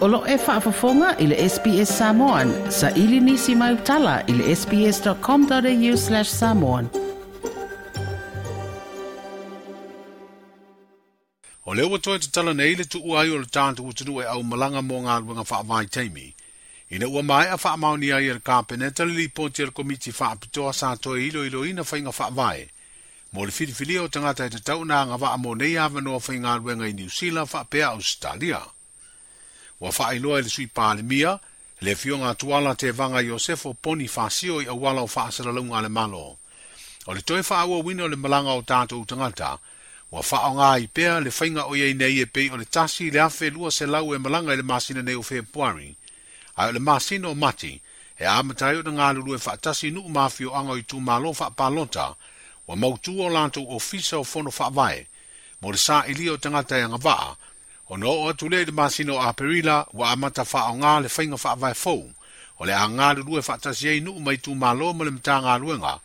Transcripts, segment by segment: Olo e whaafafonga i le SPS Samoan. Sa ili nisi mai utala i le sps.com.au slash samoan. O leo watoe te tala nei le tuu ai o le tāntu utinu e au malanga mō ngā luenga whaavai teimi. I na ua mai a whaamau ni ai ala e kāpene tali li ponti ala e komiti whaapitoa sā toa ilo ilo ina whainga whaavai. Mō le filifilia o tangata e te tau nā ngā waa mō nei awa noa whainga luenga i New Zealand whaapea Australia ua faailoa i le sui palemia le fioga atuala te vaga iosefo poni fasio i auala o faasalalauga a le malo o le toe faauauina o le malaga o tatou tagata ua faaaogā i pea le faiga o iai nei e pei o le tasi le afe lua selau e malaga i le masina nei o februari A o le masina o mati e amatai ona galulu e faatasi nuu mafioaga o i tumālo faapalota ua mautū o latou ofisa o fono faavae mo le sa'ilia o tagata e agavaa Ono o atu lea i le masino a perila wa amata whaonga le whainga whaavai fōu. O le a ngāru lue whaatasi ei nuu mai tū mālo ma le mta ngā ruenga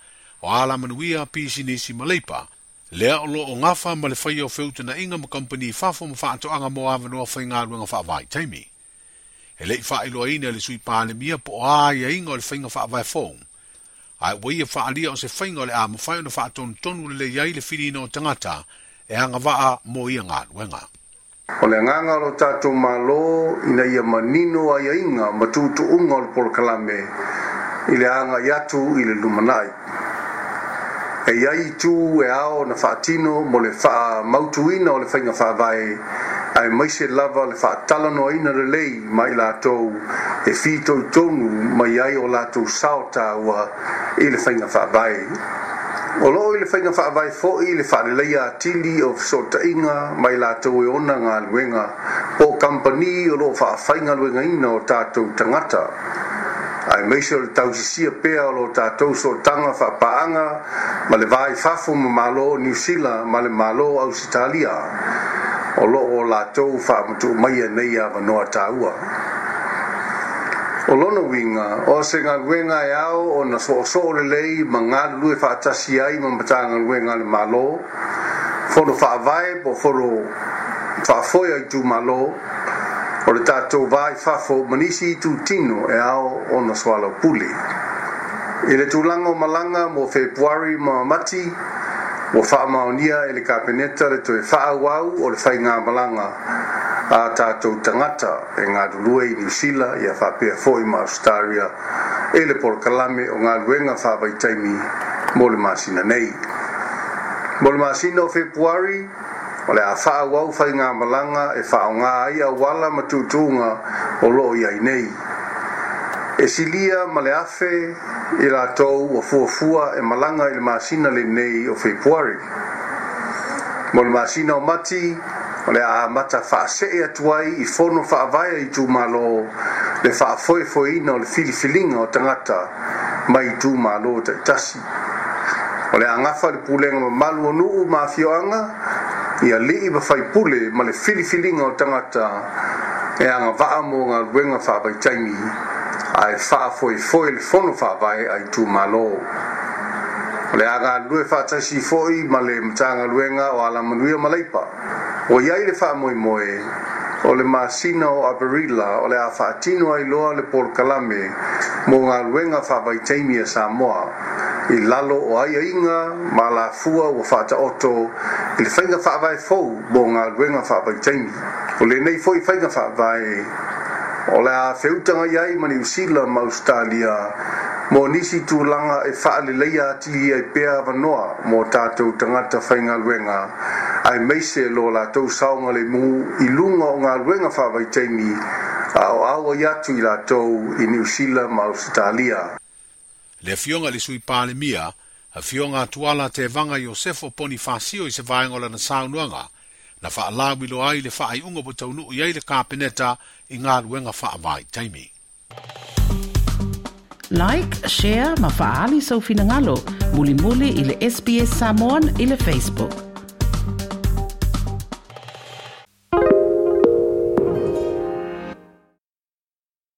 o ala manuia pisi nisi maleipa. Lea o lo o ngafa ma le whai o whiutana inga ma company whafo ma whaatoanga mo awanoa whai ngā ruenga whaavai teimi. E lei whailoa ina le sui pāle mia po a ia inga o le whainga whaavai fōu. Ai wai e whaalia o se whainga o le a mawhai o na whaatonu tonu le le iai le whirina o tangata e hanga waa mo ia ngā ruenga. O le nganga lo tato malo ina ia manino a ia inga matutu unga lo polo kalame i le anga yatu i le lumanai. E iai tu e ao na whaatino mo le wha mautu ina o le whainga whaavai a e maise lava le wha talano a ina relei mai i lātou e fito tonu mai ai o lātou saota ua i le whainga whaavai. Thank Olo loo i le whainga wha awai fōi le wha le tili o fso inga mai la tau e ona ngā luenga o kampani o loo wha whainga luenga ina o tātou tangata. Ai meisio le tau sisia pēa o loo tātou so tanga wha paanga ma le vai fafu ma malo o New Zealand ma le malo o Australia. O loo o la tau wha mtu maia e neia wanoa tāua o lono winga o se nga wenga yao o na so so le le ma nga lu e fa ta si ai ma ta nga wenga le malo fo lo fa vai po fo lo fa fo ya tu malo o le tato vai fa fo manisi tu tino e ao o na so ala puli e le tu lango malanga mo februari ma mati o fa maonia e le kapeneta le to e fa au au o le fa inga malanga a tātou tangata e ngā rurua i New Sila i a whapea fōi ma Australia e le porakalame o ngā ruenga whāwai taimi mō le māsina nei. Mō le māsina o Februari, o le a wha wau whai ngā malanga e wha o ngā ai a wala matutunga o loo i ai nei. E silia ma le afe i la tou o fuafua e malanga i le māsina le nei o Februari. Mō le māsina o mati, o le a amata faasee atu ai i fono faavaea i tu tumālō le faafoefoeina o le filifiliga o tagata mai i tumālō taʻitasi o le agafa le pulega mamalu o nuu mafioaga ia lii ma faipule ma le filifiliga o tagata e va amo agavaa mo ai fa foi foi le fono faavaea i tu tumālō o le agalue faatasi foi ma le luenga o alamanuia ma laipa o iai le moy o le masino a averila o le a faatino ai loa le polokalame mo galuega faavaitaimi e samoa i lalo o aiaiga ma lafua ua faataoto i le fa faavae fou mo galuega faavaitaimi o lenei foʻi faiga faavae o le a feutagai ai ma niusila ma australia mo nisi langa e faaleleia atili ai e pea avanoa mo tu tanga ta fainga wenga ai meise lo la tau saunga le mu i lunga o ngā ruenga whawai teimi a o awa yatu i la tau i New Zealand ma Australia. Le fionga le sui pāle mia, a fionga tuala te vanga Iosefo poni whasio i se vaingola na saunuanga, na wha alawi lo ai le wha ai unga po tau nuu iei le kāpeneta i ngā ruenga whaavai teimi. Like, share, ma faali sau finangalo, muli muli ile SBS Samoan ile Facebook.